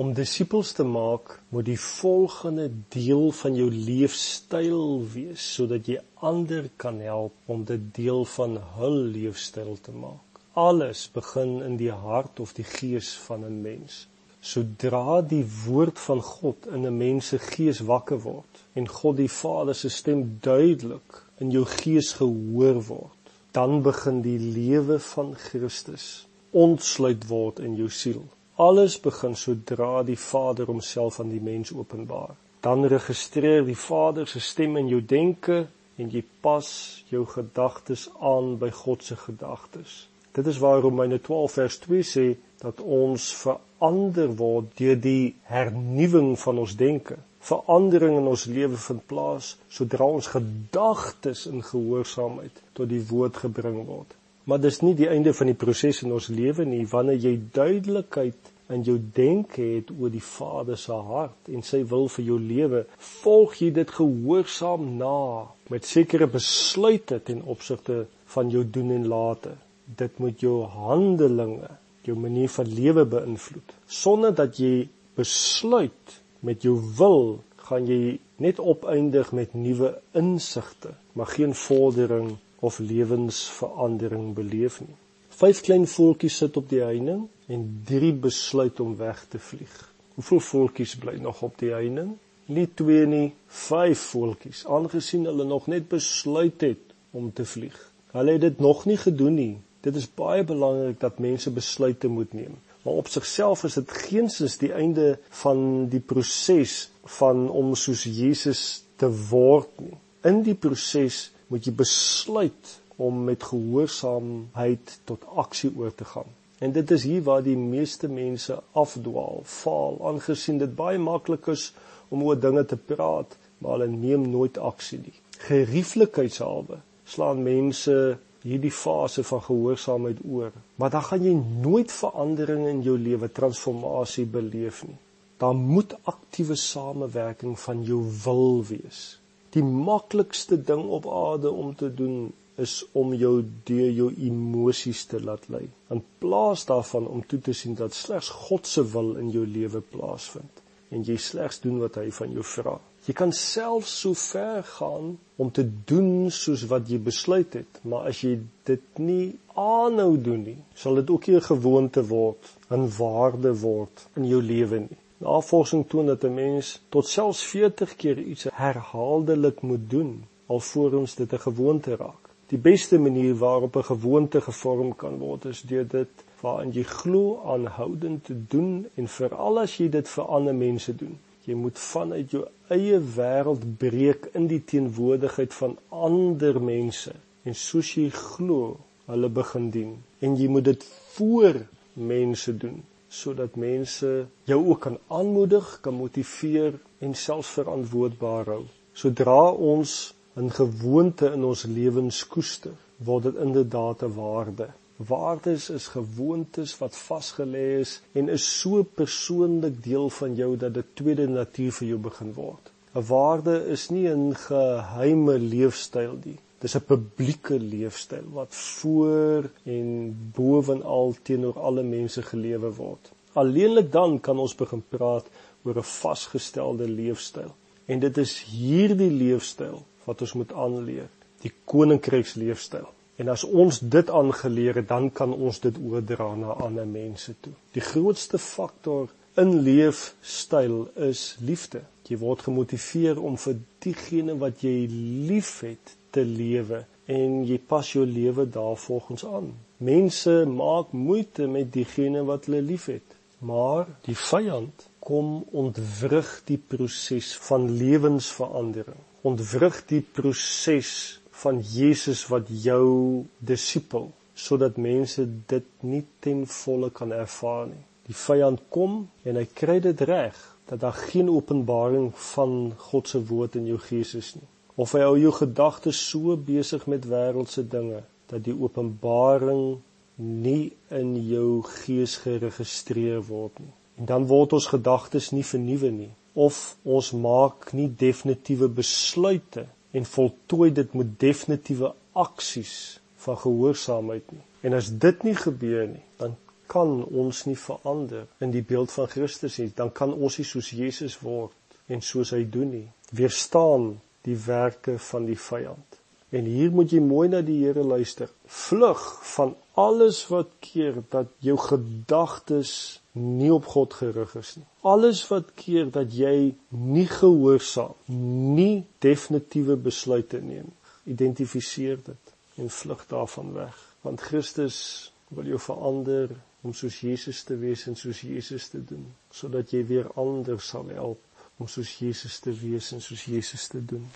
Om disippels te maak, moet die volgende deel van jou leefstyl wees sodat jy ander kan help om dit deel van hul leefstyl te maak. Alles begin in die hart of die gees van 'n mens. Sodra die woord van God in 'n mens se gees wakker word en God die Vader se stem duidelik in jou gees gehoor word, dan begin die lewe van Christus ontsluit word in jou siel. Alles begin sodra die Vader homself aan die mens openbaar. Dan registreer die Vader se stem in jou denke en jy pas jou gedagtes aan by God se gedagtes. Dit is waar Romeine 12 vers 2 sê dat ons verander word deur die hernuwing van ons denke. Verandering in ons lewe vind plaas sodra ons gedagtes in gehoorsaamheid tot die woord gebring word. Maar dis nie die einde van die proses in ons lewe nie wanneer jy duidelikheid in jou denke het oor die Vader se hart en sy wil vir jou lewe, volg jy dit gehoorsaam na met sekere besluite ten opsigte van jou doen en late. Dit moet jou handelinge, jou manier van lewe beïnvloed. Sonder dat jy besluit met jou wil, gaan jy net opeindig met nuwe insigte, maar geen vordering of lewensverandering beleef nie. Vyf klein voeltjies sit op die heining en drie besluit om weg te vlieg. Hoeveel voeltjies bly nog op die heining? Nie twee nie, vyf voeltjies, aangesien hulle nog net besluit het om te vlieg. Hulle het dit nog nie gedoen nie. Dit is baie belangrik dat mense besluite moet neem. Maar op sigself is dit geensins die einde van die proses van om soos Jesus te word nie. In die proses moet jy besluit om met gehoorsaamheid tot aksie oor te gaan. En dit is hier waar die meeste mense afdwaal, faal, aangesien dit baie maklik is om oor dinge te praat, maar hulle neem nooit aksie nie. Gerieflikheidshalwe slaan mense hierdie fase van gehoorsaamheid oor, maar dan gaan jy nooit verandering in jou lewe, transformasie beleef nie. Daar moet aktiewe samewerking van jou wil wees die maklikste ding op aarde om te doen is om jou deur jou emosies te laat lei. In plaas daarvan om toe te sien dat slegs God se wil in jou lewe plaasvind en jy slegs doen wat hy van jou vra. Jy kan self so ver gaan om te doen soos wat jy besluit het, maar as jy dit nie aanhou doen nie, sal dit ook nie 'n gewoonte word, 'n waarde word in jou lewe nie. Navorsing toon dat 'n mens tot selfs 40 keer iets herhaaldelik moet doen alvorens dit 'n gewoonte raak. Die beste manier waarop 'n gewoonte gevorm kan word is deur dit waarin jy glo aanhoudend te doen en veral as jy dit vir ander mense doen. Jy moet vanuit jou eie wêreld breek in die teenwoordigheid van ander mense en soos jy glo, hulle begin dien en jy moet dit voor mense doen sodat mense jou ook kan aanmoedig, kan motiveer en selfs verantwoordbaar hou. Sodra ons 'n gewoonte in ons lewens koester, word dit inderdaad 'n waarde. Waardes is gewoontes wat vasgelê is en is so persoonlik deel van jou dat dit tweede natuur vir jou begin word. 'n Waarde is nie 'n geheime leefstyl nie. Dis 'n publieke leefstyl wat voor en bovenal teenoor alle mense gelewe word. Alleenlik dan kan ons begin praat oor 'n vasgestelde leefstyl. En dit is hierdie leefstyl wat ons moet aanleer, die koninkryksleefstyl. En as ons dit aangeleer het, dan kan ons dit oordra na ander mense toe. Die grootste faktor in leefstyl is liefde. Jy word gemotiveer om vir diegene wat jy liefhet te lewe en jy pas jou lewe daarvolgens aan. Mense maak moeite met diegene wat hulle liefhet, maar die vyand kom ontwrig die proses van lewensverandering. Ontwrig die proses van Jesus wat jou disipel sodat mense dit nie ten volle kan ervaar nie. Die vyand kom en hy kry dit reg dat daar geen openbaring van God se woord in jou gees is nie of hy hou jou gedagtes so besig met wêreldse dinge dat die openbaring nie in jou gees geregistreer word nie. En dan word ons gedagtes nie vernuwe nie of ons maak nie definitiewe besluite en voltooi dit met definitiewe aksies van gehoorsaamheid nie. En as dit nie gebeur nie, dan kan ons nie verander in die beeld van Christus nie, dan kan ons nie soos Jesus word en soos hy doen nie. Weerstaan die werke van die vyand. En hier moet jy mooi na die Here luister. Vlug van alles wat keer dat jou gedagtes nie op God gerig is nie. Alles wat keer dat jy nie gehoorsaam, nie definitiewe besluite neem. Identifiseer dit en vlug daarvan weg, want Christus wil jou verander om soos Jesus te wees en soos Jesus te doen, sodat jy weer ander sal help om soos Jesus te wees en soos Jesus te doen.